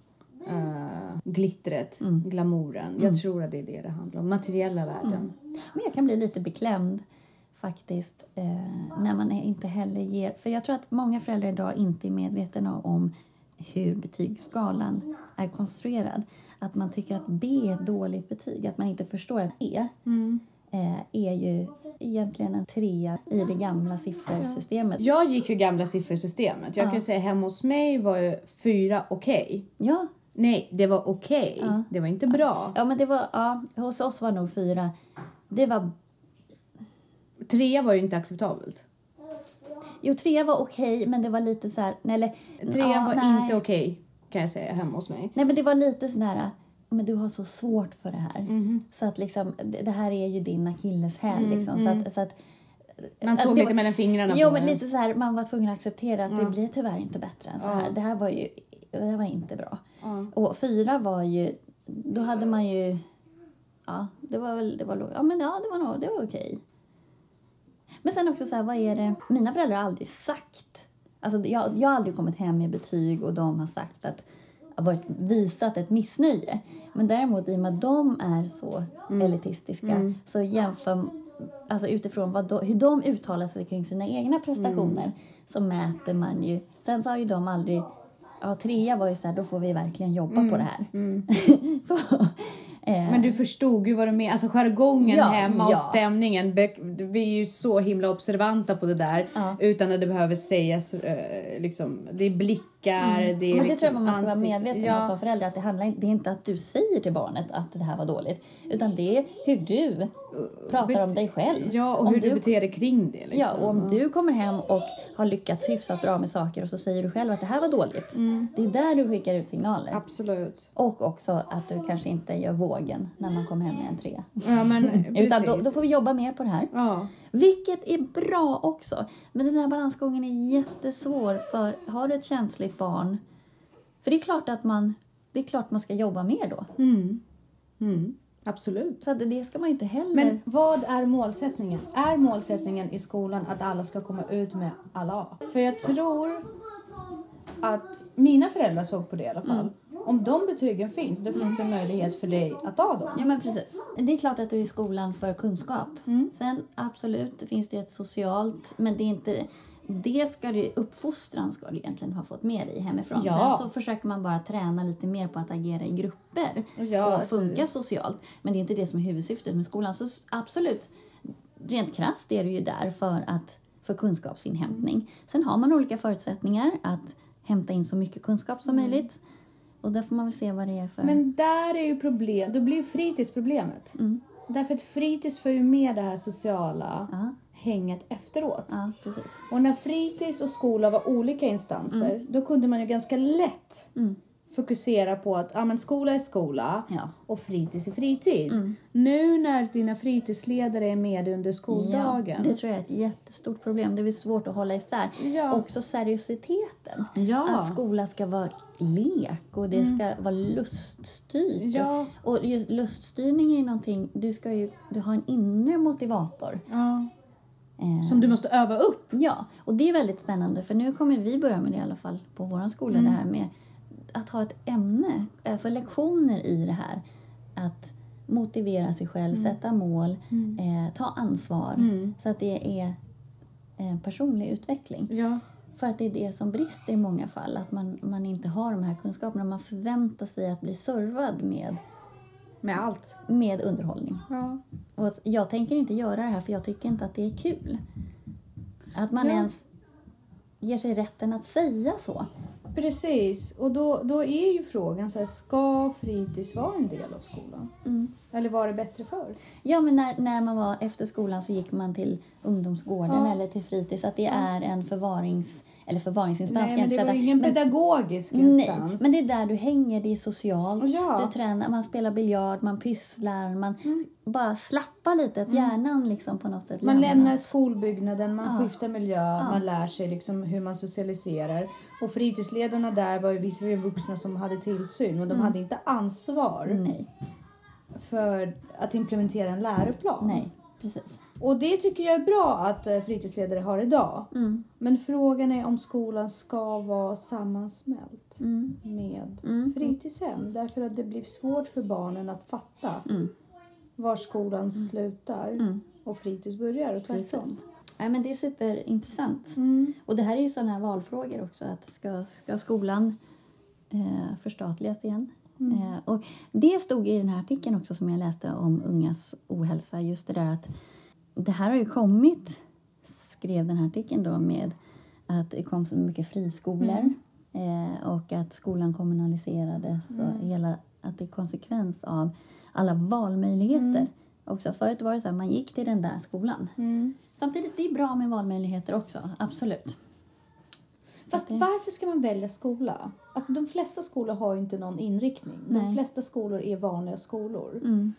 eh, glittret, Mm. glamouren. Jag tror att det är det det handlar om. Materiella värden. Men jag kan bli lite beklämd faktiskt eh, när man inte heller ger... För jag tror att många föräldrar idag inte är medvetna om hur betygsskalan är konstruerad. Att man tycker att B är ett dåligt betyg, att man inte förstår att E eh, är ju egentligen en trea i det gamla siffersystemet. Jag gick ju gamla siffersystemet. Jag kan ju säga hemma hos mig var ju fyra okej. Ja, Nej, det var okej. Ja. Det var inte bra. ja men det var... Ja, hos oss var nog fyra. Det var... Trea var ju inte acceptabelt. Jo, trea var okej, men det var lite så här... nej, Eller, Trean ja, var nej. inte okej kan jag säga hemma hos mig. Nej, men det var lite sådär, men du har så svårt för det här. Mhm. Så att liksom, det det här är ju din akilleshäl liksom. Så att, så att, Mm, Man att såg det lite var- mellan fingrarna Jo, på men en. lite så här, man var tvungen att acceptera att det blir tyvärr inte bättre än så här. Det här var ju, det var inte bra. Ja. Och fyra var ju, då hade man ju, ja, det var väl, det var, ja men ja, det var nog, det var okej. Men sen också så här, vad är det, mina föräldrar har aldrig sagt, alltså jag, jag har aldrig kommit hem med betyg och de har sagt att, varit, visat ett missnöje. Men däremot i och med att de är så elitistiska så jämför, alltså utifrån vad de, hur de uttalar sig kring sina egna prestationer så mäter man ju, sen så har ju de aldrig Ja, trea var ju så här, då får vi verkligen jobba på det här. så, eh, Men du förstod ju vad du menar, alltså jargongen Ja, hemma och ja. stämningen. Be- Vi är ju så himla observanta på det där Ja. utan att det behöver sägas. eh, Liksom, det är blickar, det är men det liksom tror jag man ska vara medveten om ja. som förälder. Att det, handlar, inte- det är inte att du säger till barnet att det här var dåligt. Utan det är hur du pratar om dig själv. Ja, och om hur du, beter dig kring det. Liksom. Ja, och om du kommer hem och har lyckats hyfsat bra med saker och så säger du själv att det här var dåligt. Mm. Det är där du skickar ut signaler. Absolut. Och också att du kanske inte gör vågen när man kommer hem med en trea. Ja, men Utan då, då får vi jobba mer på det här. Ja. Vilket är bra också. Men den här balansgången är jättesvår för har du ett känsligt barn. För det är klart att man, det är klart man ska jobba mer då. Mm. Mm. Absolut. Så det ska man ju inte heller... Men vad är målsättningen? Är målsättningen i skolan att alla ska komma ut med alla? För jag tror att mina föräldrar såg på det i alla fall. Om de betygen finns, då finns det en möjlighet för dig att ta dem. Ja men precis. Det är klart att du är i skolan för kunskap. Mm. Sen absolut finns det ju ett socialt, men det är inte det ska du, uppfostran ska du egentligen ha fått med dig hemifrån. Ja. Sen så försöker man bara träna lite mer på att agera i grupper Ja, och funka socialt. Men det är inte det som är huvudsyftet med skolan. Så absolut, rent krasst är du ju där för, att, för kunskapsinhämtning. Sen har man olika förutsättningar att hämta in så mycket kunskap som möjligt. Och där får man väl se vad det är för... Men där är ju problem, då blir ju fritids problemet. Mm. Därför att fritids får ju med det här sociala Ja, hänget efteråt. ja, precis. Och när fritids och skola var olika instanser, då kunde man ju ganska lätt Mm. fokusera på att ja, men skola är skola Ja. och fritids är fritid. Mm. Nu när dina fritidsledare är med under skoldagen. Ja, det tror jag är ett jättestort problem. Det är svårt att hålla isär. Ja. Också seriositeten. Ja. Att skola ska vara lek och det ska vara luststyrt. Ja. Och luststyrning är ju någonting, du ska ju du har en inre motivator. Ja. Eh, Som du måste öva upp. Ja, och det är väldigt spännande för nu kommer vi börja med det i alla fall på vår skola. Mm. Det här med att ha ett ämne, alltså lektioner i det här. Att motivera sig själv, Mm. sätta mål, eh, ta ansvar. Så att det är eh, personlig utveckling. Ja. För att det är det som brister i många fall. Att man, man inte har de här kunskaperna. Man förväntar sig att bli servad med, Med allt. med underhållning. Ja. Och jag tänker inte göra det här för jag tycker inte att det är kul. Att man Ja. ens ger sig rätten att säga så. Precis. Och då, då är ju frågan så här, ska fritids vara en del av skolan? Mm. Eller var det bättre förr? Ja, men när, när man var efter skolan så gick man till ungdomsgården Ja. eller till fritids. Att det är en förvarings... Eller förvaringsinstans Nej, men det var ingen men, pedagogisk Nej, instans. men det är där du hänger. Det är socialt. Ja. Du tränar, man spelar biljard, man pysslar. Man Mm. bara slappar lite. Att hjärnan liksom på något sätt Man lämnar skolbyggnaden, man Ja. skiftar miljö, man lär sig liksom hur man socialiserar. Och fritidsledarna där var ju visserligen vuxna som hade tillsyn men de Mm. hade inte ansvar Nej, för att implementera en läroplan. nej, precis. Och det tycker jag är bra att eh, fritidsledare har idag. Mm, Men frågan är om skolan ska vara sammansmält mm, med mm. fritidshem. Därför att det blir svårt för barnen att fatta Mm. var skolan slutar Mm. och fritids börjar och tvärtom. Precis. Nej, men det är superintressant. Mm. Och det här är ju sådana här valfrågor också. Att ska, ska skolan eh, förstatligas igen? Mm. Eh, och det stod i den här artikeln också som jag läste om ungas ohälsa. Just det där att det här har ju kommit, skrev den här artikeln då med att det kom så mycket friskolor eh, och att skolan kommunaliserades och hela, att det är konsekvens av alla valmöjligheter. Också förut var det så här, man gick till den där skolan. Mm. Samtidigt, det är bra med valmöjligheter också, absolut. Fast det- varför ska man välja skola? Alltså de flesta skolor har ju inte någon inriktning. De Nej. flesta skolor är vanliga skolor. Mm.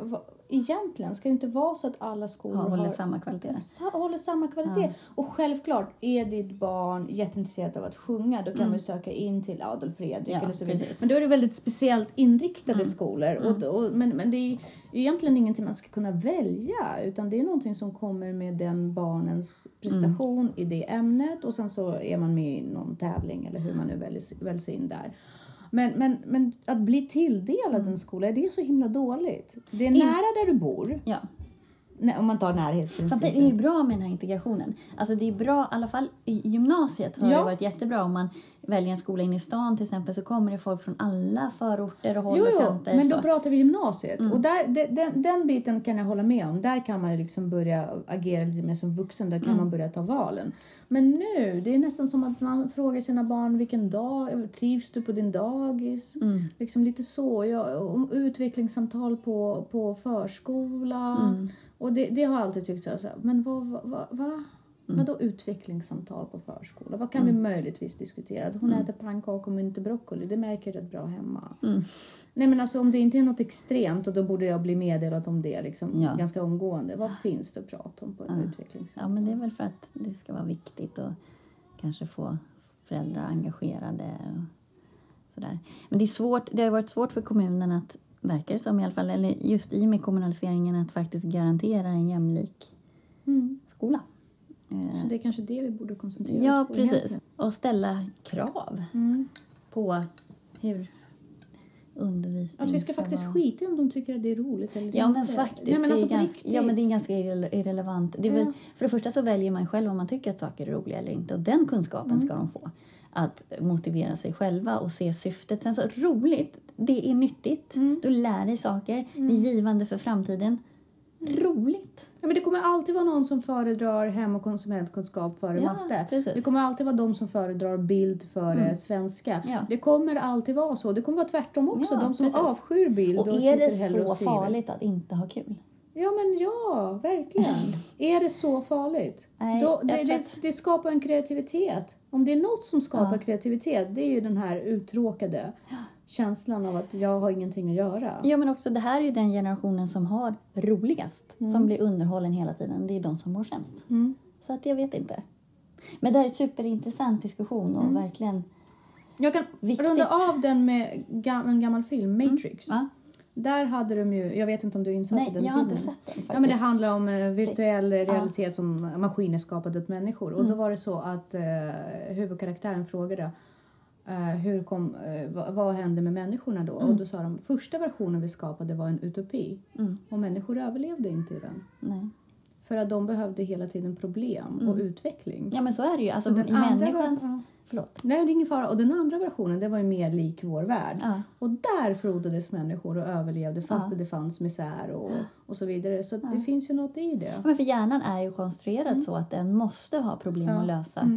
Va- egentligen ska det inte vara så att alla skolor Ja, håller har samma kvalitet. håller samma kvalitet. Och självklart, är ditt barn jätteintresserat av att sjunga då kan man ju söka in till Adolf Fredrik Mm. Ja, eller så vidare. Men då är det väldigt speciellt inriktade Mm. skolor. Och, och, men, men det är egentligen ingenting man ska kunna välja utan det är någonting som kommer med den barnens prestation Mm. i det ämnet och sen så är man med i någon tävling eller hur man nu väljs, väljs in där. Men, men, men att bli tilldelad en skola, är det så himla dåligt? Det är Mm. In- nära där du bor, Ja. om man tar närhetsprincipen. Samtidigt är det ju bra med den här integrationen. Alltså det är bra, i alla fall i gymnasiet har Ja. det varit jättebra. Om man väljer en skola inne i stan till exempel så kommer det folk från alla förorter och håll Jo, och jo, kanter. men så. då pratar vi gymnasiet. Mm. Och där, de- den, den biten kan jag hålla med om. Där kan man liksom börja agera lite mer som vuxen. Där kan Mm. man börja ta valen. Men nu, det är nästan som att man frågar sina barn vilken dag, trivs du på din dagis? Mm. Liksom lite så. Ja, om utvecklingssamtal på, på förskola. Mm. Och det, det har jag alltid tyckt så här, men vad, vad, vad, va? Mm. Vadå utvecklingssamtal på förskola? Vad kan vi möjligtvis diskutera? Att hon äter pannkakor men inte broccoli, det märker jag rätt bra hemma. Mm. Nej men alltså om det inte är något extremt och då borde jag bli meddelad om det liksom Ja. ganska omgående. Vad finns det att prata om på en Ja. utvecklingssamtal? Ja, men det är väl för att det ska vara viktigt och kanske få föräldrar engagerade och sådär. Men det är svårt, det har varit svårt för kommunen att, verkar det som i alla fall, eller just i och med kommunaliseringen att faktiskt garantera en jämlik Mm. skola. Eh, Så det är kanske det vi borde koncentrera Ja, oss på precis. egentligen. Och ställa krav Mm. på hur undervisning Att vi ska faktiskt vara. skita om de tycker att det är roligt eller Ja men inte. faktiskt. Nej, men det alltså är på ganska, riktigt. ja men det är ganska irre- irrelevant. Det väl, Ja. För det första så väljer man själv om man tycker att saker är roliga eller inte. Och den kunskapen Mm. ska de få. Att motivera sig själva och se syftet. Sen så roligt, det är nyttigt. Mm. Du lär dig saker. Det är givande för framtiden. Roligt. Ja, men det kommer alltid vara någon som föredrar hem och konsumentkunskap före Ja, matte. precis. Det kommer alltid vara de som föredrar bild före Mm. svenska. Ja. Det kommer alltid vara så. Det kommer vara tvärtom också. Ja, de som precis. avskyr bild Och och är det så farligt att inte ha kul? Ja men ja, verkligen. är det så farligt? Nej, Då, det, det, det skapar en kreativitet. Om det är något som skapar kreativitet, det är ju den här uttråkade känslan av att jag har ingenting att göra. Ja men också det här är ju den generationen som har roligast. Som blir underhållen hela tiden. Det är de som mår sämst. Mm. Så att jag vet inte. Men det är en superintressant diskussion och verkligen Jag kan Viktigt. Mm. runda av den med gam, en gammal film, Matrix. Va? Där hade de ju, jag vet inte om du är insatt Nej, på den jag har filmen. inte sett den faktiskt. Ja men det handlar om eh, virtuell realitet som maskiner skapade åt människor. Och då Mm. var det så att eh, huvudkaraktären frågade hur kom, eh, vad, vad hände med människorna då? Och då sa de första versionen vi skapade var en utopi. Mm. Och människor överlevde inte i den. Nej. För att de behövde hela tiden problem och utveckling. Ja men så är det ju. Alltså, Så den människans... var- ja. Förlåt. Nej, det är ingen fara. Och den andra versionen, det var ju mer lik vår värld. Ja. Och där frodades människor och överlevde fast Ja. det fanns misär och, och så vidare. Så det finns ju något i det. Ja, men för hjärnan är ju konstruerad så att den måste ha problem att lösa.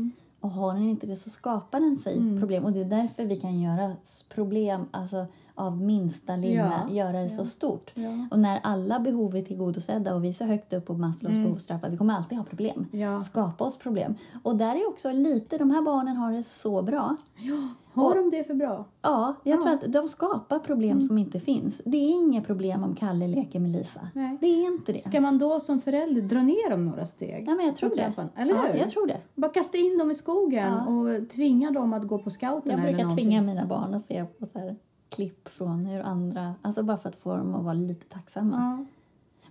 Mm. Och har den inte det så skapar den sig problem. Och det är därför vi kan göra problem alltså, av minsta lilla, Ja. göra det så stort. Ja. Och när alla behov är tillgodosedda och vi är så högt upp på Maslows behovstrappa, vi kommer alltid ha problem. Ja. Skapa oss problem. Och där är också lite, de här barnen har det så bra. Har de det för bra? Ja, jag Ja. tror att de skapar problem som inte finns. Det är inga problem om Kalle leker med Lisa. Nej. Det är inte det. Ska man då som förälder dra ner dem några steg? Ja, men jag tror det. trappan? Eller ja, hur? jag tror det. Bara kasta in dem i skogen Ja. och tvinga dem att gå på scouterna Jag brukar tvinga mina barn att se på så klipp från hur andra... Alltså bara för att få dem att vara lite tacksamma. Ja.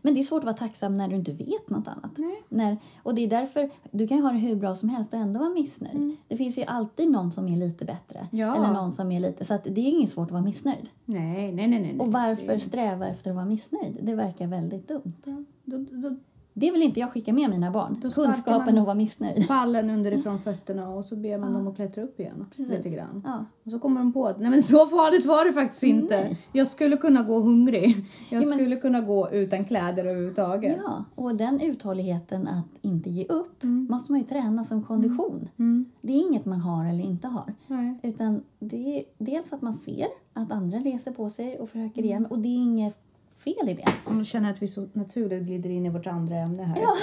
Men det är svårt att vara tacksam när du inte vet något annat. Nej. När, och det är därför, du kan ju ha det hur bra som helst och ändå vara missnöjd. Det finns ju alltid någon som är lite bättre. Mm. Ja. Eller någon som är lite... Så att det är inget svårt att vara missnöjd. Nej, nej, nej, nej. nej. Och varför sträva efter att vara missnöjd? Det verkar väldigt dumt. Ja. Då, då Det vill inte jag skicka med mina barn. Då Kunskapen att vara missnöjd. Ballen underifrån fötterna och så ber man Ja. dem att klättra upp igen. Precis. Lite grann. Ja. Och så kommer de på att nej men så farligt var det faktiskt inte. Nej. Jag skulle kunna gå hungrig. Jag Ja, men- skulle kunna gå utan kläder överhuvudtaget. ja, och den uthålligheten att inte ge upp måste man ju träna som kondition. Mm. Det är inget man har eller inte har. Nej. Utan det är dels att man ser att andra reser på sig och Mm. försöker igen och det är inget fel i. Och nu känner jag att vi så naturligt glider in i vårt andra ämne här. Ja.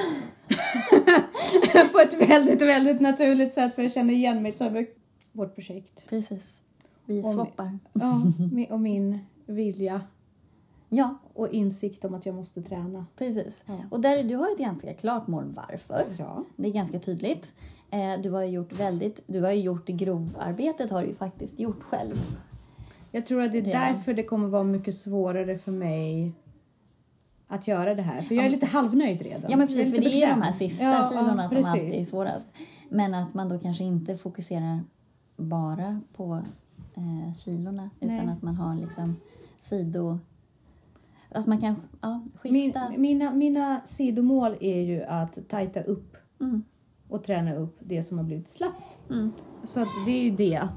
På ett väldigt, väldigt naturligt sätt för jag känner igen mig så mycket. Vårt projekt. Precis. Vi Om- swappar. Ja, och min vilja Ja, och insikt om att jag måste träna. precis. Ja. Och där, du har ett ganska klart mål varför. Ja. Det är ganska tydligt. Eh, du har ju gjort väldigt, du har gjort grovarbetet har du ju faktiskt gjort själv. Jag tror att det är Redan. därför det kommer vara mycket svårare för mig att göra det här. För jag är lite halvnöjd redan. Ja men precis, för det är de här sista Ja, kilorna ja, som alltid är svårast. Men att man då kanske inte fokuserar bara på eh, kilorna utan Nej. att man har liksom sido... Att man kan ja, Min, skifta. mina, mina sidomål är ju att tajta upp Mm, och träna upp det som har blivit slappt. mm, Så att det är ju det.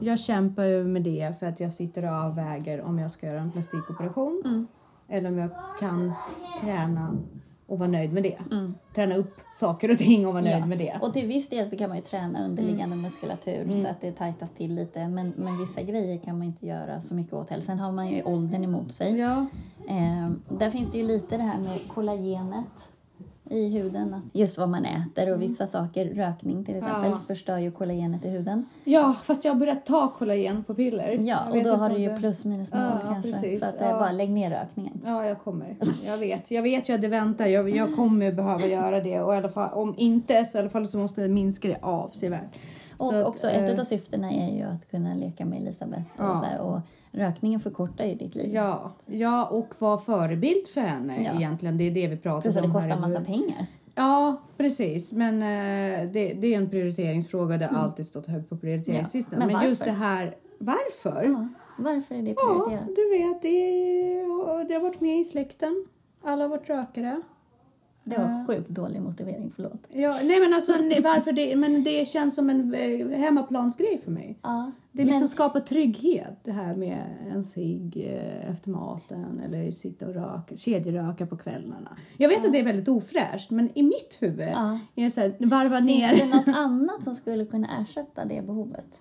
Jag kämpar ju med det för att jag sitter och avväger om jag ska göra en plastikoperation mm, eller om jag kan träna och vara nöjd med det. mm. Träna upp saker och ting och vara nöjd Ja. med det. Och till viss del så kan man ju träna underliggande Mm. muskulatur så att det tajtas till lite. Men, men vissa grejer kan man inte göra så mycket åt heller. Sen har man ju åldern emot sig. Ja, Eh, där finns det ju lite det här med kollagenet i huden. Just vad man äter och vissa saker, rökning till exempel, Ja. förstör ju kollagenet i huden. ja, fast jag har börjat ta kollagen på piller. Ja, och då har du ju det- plus minus noll Ja, kanske. precis. Så att det är Ja. bara lägg ner rökningen. Ja, jag kommer. Jag vet. Jag vet ju att det väntar. Jag, jag kommer behöva göra det. Och i alla fall, om inte så i alla fall så måste jag minska det avsevärt. Och Så att, också eh, ett av syftena är ju att kunna leka med Elisabeth. Och, Ja. så här, och rökningen förkortar ju ditt liv. Ja, ja, och vara förebild för henne Ja. egentligen. Det är det vi pratar Plus att det om här kostar i massa pengar. Ja, precis. Men eh, det, det är en prioriteringsfråga. Det har alltid stått högt på prioriteringslistan. Mm. Ja, men Men, just det här, varför? Ja. Varför är det Ja, prioriterat? du vet, det, är- det har varit med i släkten. Alla har varit rökare. Det var sjukt dålig motivering, förlåt. Ja, nej men alltså nej, varför det? Men det känns som en eh, hemmaplansgrej för mig. Ja, Det liksom men- skapar trygghet det här med en cigg eh, efter maten eller sitta och röka, kedjeröka på kvällarna. Jag vet att det är väldigt ofräscht men i mitt huvud Ja. är det så här, varva Finns ner. det något annat som skulle kunna ersätta det behovet?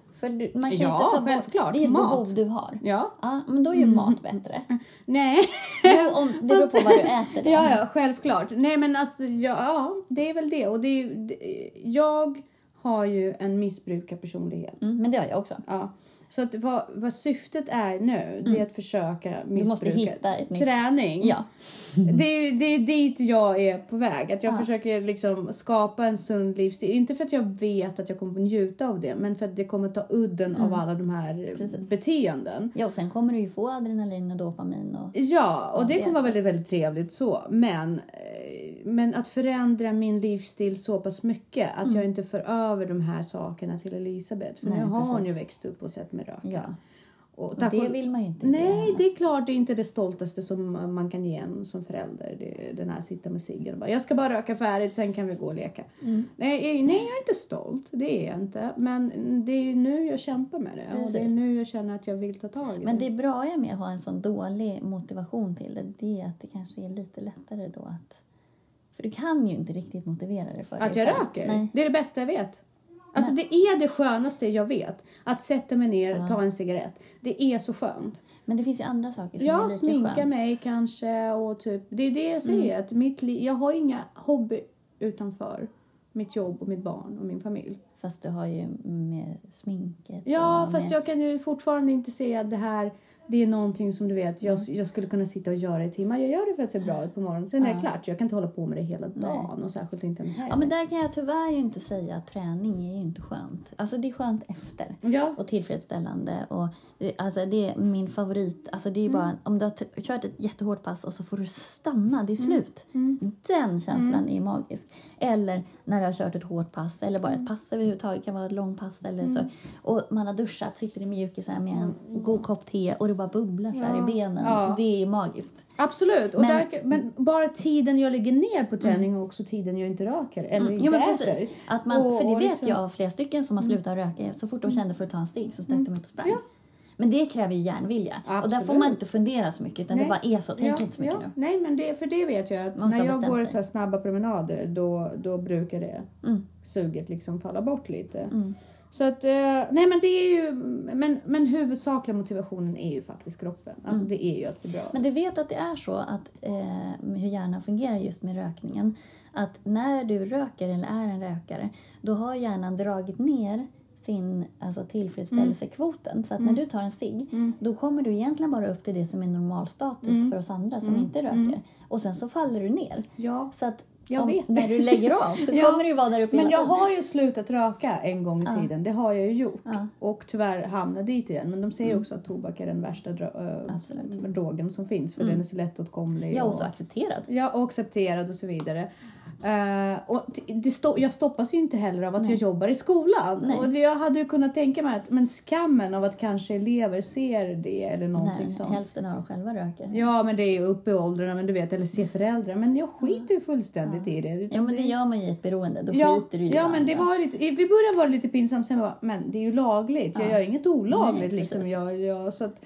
För man kan Ja, inte ta bort, självklart. det är ett Mat. behov du har. Ja, Ja, men då är ju mat bättre. nej. Jo, om, det beror på vad du äter. Då. Ja, ja, självklart. Nej men alltså, ja, ja det är väl det. Och det är, ju- det, jag har ju en missbrukarpersonlighet. Mm, men det har jag också. Ja. Så att vad, vad syftet är nu, det är att försöka missbruka Mm. Du måste hitta ett nytt... träning. Ja. Det är, det är dit jag är på väg. Att jag Ja. försöker liksom skapa en sund livsstil. Inte för att jag vet att jag kommer få njuta av det, men för att det kommer ta udden av alla de här Mm. Precis. beteenden. ja, och sen kommer du ju få adrenalin och dopamin. Och... Ja, och det kommer vara väldigt, väldigt trevligt så. Men, eh, men att förändra min livsstil så pass mycket att jag inte för över de här sakerna till Elisabeth. För Mm. Nej, nu har hon precis. ju växt upp och sett mig röka. Ja. Och Och det vill man ju inte Nej, henne. det är klart det är inte det stoltaste som man kan ge en som förälder. Det, den här sitta med ciggen och bara jag ska bara röka färdigt sen kan vi gå och leka. Mm. Nej, nej, jag är inte stolt. Det är jag inte. Men det är ju nu jag kämpar med det. Och det är Precis. nu jag känner att jag vill ta tag i Men det. det bra med att ha en sån dålig motivation till det, det är att det kanske är lite lättare då att... För du kan ju inte riktigt motivera dig för Att jag röker? Nej. Det är det bästa jag vet. Alltså det är det skönaste jag vet. Att sätta mig ner, Ja. ta en cigarett. Det är så skönt. Men det finns ju andra saker som är Jag lika sminkar skönt. Mm. mig kanske och typ. Det är det jag säger. Att mitt jag har inga hobby utanför mitt jobb och mitt barn och min familj. Fast du har ju med sminket Ja, fast med... jag kan ju fortfarande inte se att det här det är någonting som du vet, jag, Mm. jag skulle kunna sitta och göra i timmar. Jag gör det för att se bra ut på morgonen. Sen är det klart, jag kan inte hålla på med det hela dagen och särskilt inte en helg. Ja, men där kan jag tyvärr ju inte säga att träning är ju inte skönt. Alltså det är skönt efter. ja. och tillfredsställande. Och, alltså, det är min favorit. Alltså, det är bara, Om du har kört ett jättehårt pass och så får du stanna, det är slut. Den känslan är magisk. Eller när du har kört ett hårt pass eller bara Mm. ett pass överhuvudtaget. Det kan vara ett långpass eller så. Och man har duschat, sitter i mjukisar med en god kopp te och det bara bubblar så här Ja. i benen. Ja. Det är magiskt. Absolut. Och Men- där, men bara tiden jag lägger ner på träning och också tiden jag inte röker eller inte Jo, äter. Att man, Och- för det vet liksom- jag av flera stycken som har slutat röka. Så fort de kände för att ta en cigg så stack de ut och sprang. Ja. Men det kräver ju järnvilja. Och där får Absolut. man inte fundera så mycket utan det Nej. bara är så. Tänk ja, inte så mycket ja. nu. Nej, men det, för det vet jag att när jag går så här snabba promenader då, då brukar det Mm. suget liksom falla bort lite. Mm. Så att, eh, nej men det är ju, men, men huvudsakliga motivationen är ju faktiskt kroppen. Alltså det är ju att se bra Men du vet att det är så att eh, hur hjärnan fungerar just med rökningen. Att när du röker eller är en rökare, då har hjärnan dragit ner sin alltså, tillfredsställelsekvoten. Så att när du tar en cigg, Mm. då kommer du egentligen bara upp till det som är normalstatus för oss andra som inte röker. Och sen så faller du ner. Ja. Så att om, när du lägger av så Ja, kommer du vara där uppe Men jag har ju slutat röka en gång i Ja. tiden. Det har jag ju gjort. Ja. Och tyvärr hamnat dit igen. Men de säger också att tobak är den värsta äh, drogen som finns. För den är så lättåtkomlig. Ja, och- så accepterad. Ja, och accepterad och så vidare. Eh, och det stå, jag stoppas ju inte heller av att jag jobbar i skolan. Nej. Och jag hade ju kunnat tänka mig att men skammen av att kanske elever ser det eller någonting När sånt. hälften av dem själva röker. Ja, men det är ju uppe i åldrarna, men du vet, eller se föräldrar. Men jag skiter ju fullständigt i det. Ja, men det gör man ju i ett beroende. Då Ja, skiter du i ja men det var lite, i början var det lite pinsamt, sen var men det är ju lagligt. Jag Ja. gör inget olagligt Nej, liksom. Jag, jag, så att,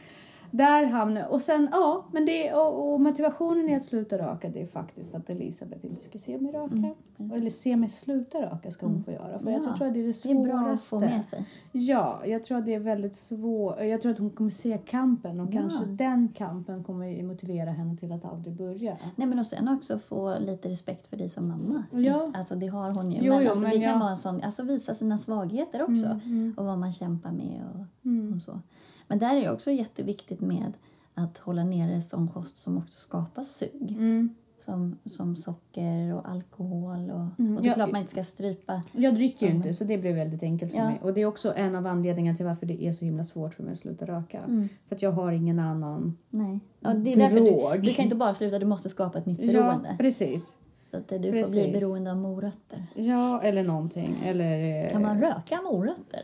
där hamnade Och sen, ja, men det, och, och motivationen i att sluta röka det är faktiskt att Elisabeth inte ska se mig röka. Eller se mig sluta röka ska hon få göra. För jag Mm, Ja, tror att det är det Det är svåraste. bra att få med sig. Ja, jag tror att det är väldigt svårt. Jag tror att hon kommer se kampen och Ja. kanske den kampen kommer motivera henne till att aldrig börja. Nej, men och sen också få lite respekt för dig som mamma. Ja. Alltså det har hon ju. Jo, men jo, alltså, men det kan jag- vara en sån, alltså visa sina svagheter också. Mm, Och vad man kämpar med och, mm. och så. Men där är det också jätteviktigt med att hålla nere sån kost som också skapar sug. Mm. Som, som socker och alkohol. Och, Mm, och det är ja. klart man inte ska strypa. Jag dricker ju inte så det blev väldigt enkelt för Ja. mig. Och det är också en av anledningarna till varför det är så himla svårt för mig att sluta röka. Mm. För att jag har ingen annan Nej. Ja, det är därför du, du kan inte bara sluta, du måste skapa ett nytt Ja, beroende. precis. Så att du får bli Precis. beroende av morötter. Ja, eller någonting. Eller, eh, Kan man röka morötter?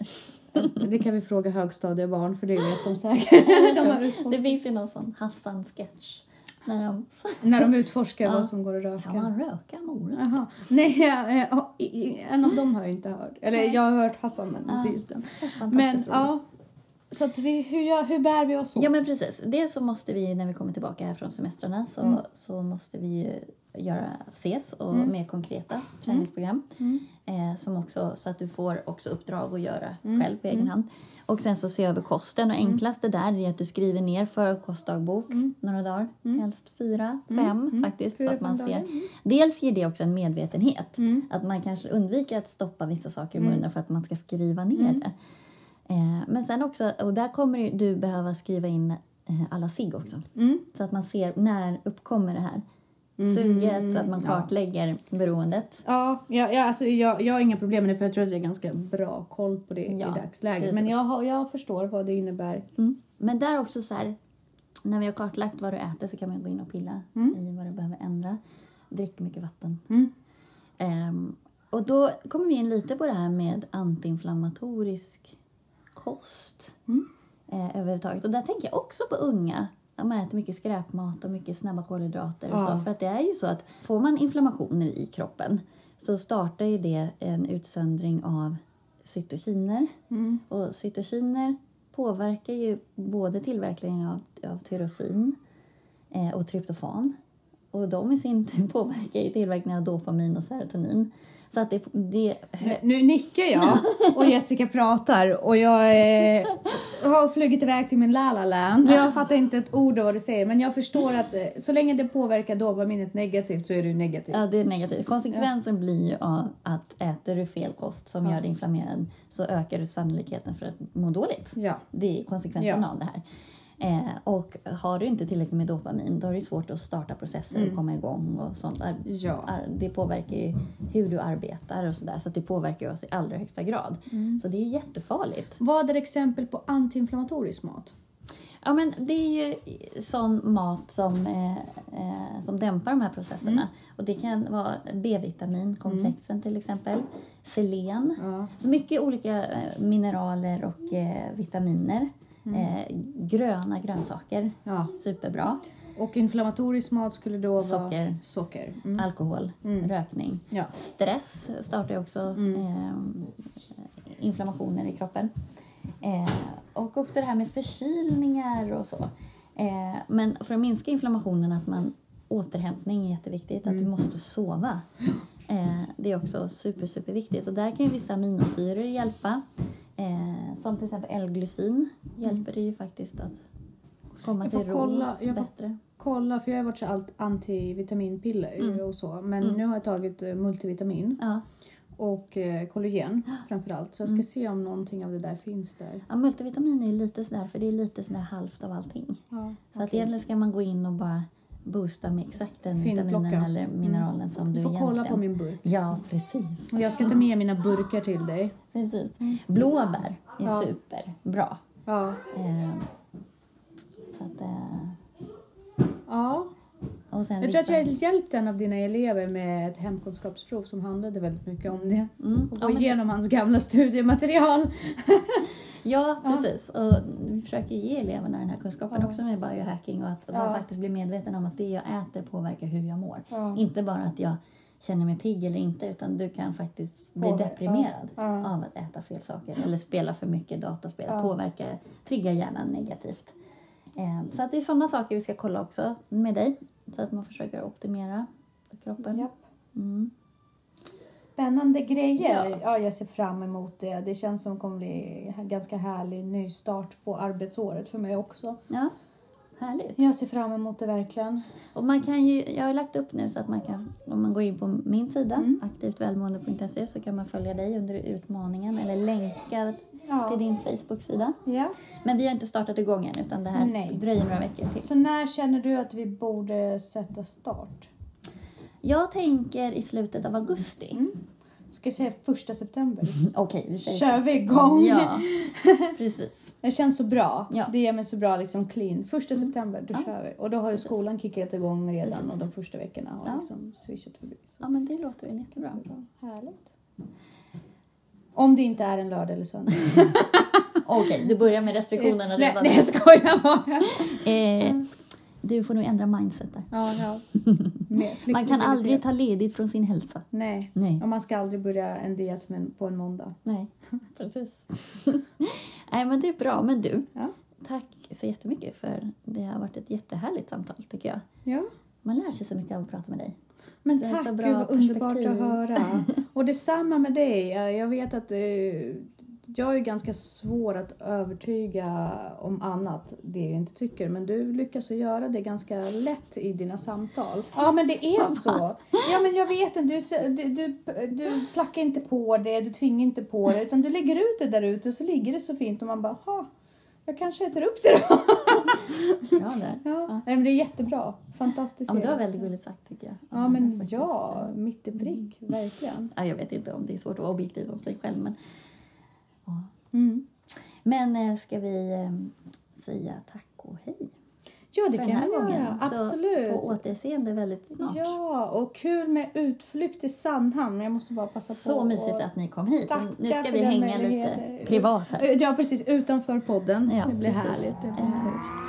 Det kan vi fråga högstadiebarn för det vet de säkert. de. Det finns ju någon sån Hassan-sketch. När de, När de utforskar Ja. vad som går att röka. kan man röka? Jaha. Nej, jag, en av dem har jag inte hört. Eller jag har hört Hassan men Ja. inte just den. Men roligt. ja. Så att vi, hur, hur bär vi oss åt? Ja men precis. Dels så måste vi när vi kommer tillbaka här från semestrarna så, Mm. så måste vi ju göra, ses och Mm. mer konkreta träningsprogram. Mm. Eh, som också, så att du får också uppdrag att göra Mm. själv på egen Mm. hand. Och sen så se över kosten. Och enklaste där är att du skriver ner för kostdagbok Mm. några dagar. Mm. Helst fyra, fem Mm. Mm. faktiskt. Fyra, så att man ser. dagar. Mm. Dels ger det också en medvetenhet. Mm. Att man kanske undviker att stoppa vissa saker i Mm. munnen för att man ska skriva ner Mm. det. Eh, men sen också, och där kommer du behöva skriva in eh, alla sig också. Mm. Så att man ser när uppkommer det här Mhm. suget, att man Ja. kartlägger beroendet. Ja, ja, ja alltså jag, jag har inga problem med det för jag tror att jag har ganska bra koll på det Ja, i dagsläget. precis. Men jag, jag förstår vad det innebär. Mm. Men där också så här, när vi har kartlagt vad du äter så kan man gå in och pilla Mm. i vad du behöver ändra. Drick mycket vatten. Mm. Ehm, och då kommer vi in lite på det här med antiinflammatorisk kost Mm. eh, överhuvudtaget. Och där tänker jag också på unga. När man äter mycket skräpmat och mycket snabba kolhydrater. Och Ja. så. För att det är ju så att får man inflammationer i kroppen så startar ju det en utsöndring av cytokiner. Mm. Och cytokiner påverkar ju både tillverkningen av, av tyrosin eh, och tryptofan. Och de i sin tur påverkar ju tillverkningen av dopamin och serotonin. Så att det, det Nu, nu nickar jag och Jessica pratar och jag eh, har flugit iväg till min La La Land. Jag fattar inte ett ord av vad du säger men jag förstår att eh, så länge det påverkar dopaminet negativt så är det ju negativt. Ja, det är negativt. Konsekvensen blir ju att äter du fel kost som Ja. gör dig inflammerad så ökar du sannolikheten för att må dåligt. Ja. Det är konsekvensen Ja. av det här. Eh, och har du inte tillräckligt med dopamin då är det svårt att starta processer Mm. och komma igång och sånt. Ja. Det påverkar ju hur du arbetar och sådär så det påverkar oss i allra högsta grad. Mm. Så det är jättefarligt. Vad är exempel på antiinflammatorisk mat? Ja, men det är ju sån mat som, eh, eh, som dämpar de här processerna. Mm. Och det kan vara B-vitaminkomplexen till exempel, selen. Ja. Så mycket olika eh, mineraler och eh, vitaminer. Mm. Eh, gröna grönsaker, ja. superbra. Och inflammatorisk mat skulle då vara Socker. socker. Mm. Alkohol, Mm. rökning. Ja. Stress startar ju också Mm. eh, inflammationer i kroppen. Eh, och också det här med förkylningar och så. Eh, men för att minska inflammationen, att man återhämtning är jätteviktigt. Att du Mm. måste sova. Eh, det är också super, superviktigt. Och där kan ju vissa aminosyror hjälpa. Eh, som till exempel L-glycin hjälper det ju faktiskt att komma till får ro kolla, jag får- bättre. Kolla, för jag har varit så allt antivitaminpiller Mm. och så. Men Mm. nu har jag tagit eh, multivitamin Ja. och eh, kollagen framförallt. Så jag ska Mm. se om någonting av det där finns där. ja, multivitamin är ju lite sådär, för det är lite sådär halvt av allting. Ja, Så att okej. egentligen ska man gå in och bara boosta med exakt den vitaminen eller mineralen som Du du får egentligen... kolla på min burk. Ja, precis. Och jag ska ta med mina burkar till dig. precis. Blåbär är Ja. superbra. Ja. Eh, så att, eh, ja. Jag tror att jag hjälpt en av dina elever med ett hemkunskapsprov som handlade väldigt mycket om det. Mm, Och ja, gå men- igenom hans gamla studiematerial. Ja, precis. Och vi försöker ge eleverna den här kunskapen Ja. också med biohacking och att Ja. de faktiskt blir medvetna om att det jag äter påverkar hur jag mår. Ja. Inte bara att jag känner mig pigg eller inte utan du kan faktiskt bli Påver- deprimerad Ja. Ja. av att äta fel saker eller spela för mycket dataspel. Ja. Påverka, trigga hjärnan negativt. Eh, så att det är sådana saker vi ska kolla också med dig. Så att man försöker optimera kroppen. Mm. Spännande grejer. Ja. Ja. jag ser fram emot det. Det känns som det kommer bli en ganska härlig nystart på arbetsåret för mig också. Ja, härligt. Jag ser fram emot det verkligen. Och man kan ju, jag har lagt upp nu så att man kan, om man går in på min sida, Mm. aktivtvälmående.se, så kan man följa dig under utmaningen eller länka Ja. till din Facebook-sida. ja. Men vi har inte startat igång än utan det här Nej. dröjer några veckor till. Så när känner du att vi borde sätta start? Jag tänker i slutet av augusti. Mm. Ska jag säga första september? Okej, vi säger Kör vi igång? Ja, precis. Det känns så bra. Ja. Det ger mig så bra liksom clean. Första september, då Ja. kör vi. Och då har ju Precis. skolan kickat igång redan Precis. och de första veckorna har Ja. liksom swishat förbi. Ja, men det låter väl jättebra. Härligt. Om det inte är en lördag eller söndag. Okej, du börjar med restriktionerna nej, redan. nej, jag skojar bara. Eh, du får nog ändra mindset där. Ja, ja. Man kan aldrig ta ledigt från sin hälsa. Nej. Nej. Och man ska aldrig börja en diet på en måndag. Nej, precis. Nej, men det är bra. Men du, Ja. tack så jättemycket för det har varit ett jättehärligt samtal tycker jag. Ja. Man lär sig så mycket av att prata med dig. Men är tack, gud vad underbart att höra. Och detsamma med dig. Jag vet att eh, jag är ganska svår att övertyga om annat, det jag inte tycker. Men du lyckas göra det ganska lätt i dina samtal. Ja, men det är så. Ja, men jag vet inte. Du, du, du, du plackar inte på det, du tvingar inte på det. Utan du lägger ut det där ute och så ligger det så fint och man bara, ha, jag kanske äter upp det då. Bra där. Ja, Nej, men det är jättebra. Fantastiskt. Ja, men det var väldigt gulligt sagt tycker jag. Ja, men faktiskt. ja, mitt i prick, verkligen. Ja, jag vet inte om det är svårt att vara objektiv om sig själv. Men, ja. Mm. men eh, ska vi eh, säga tack och hej Ja, det kan vi göra. Så Absolut. på återseende väldigt snart. Ja, och kul med utflykt till Sandhamn. Jag måste bara passa på. Så mysigt att ni kom hit. Nu ska vi hänga lite privat här. Ja, precis. Utanför podden. Ja, det blir precis. härligt. Det blir Eh, härligt.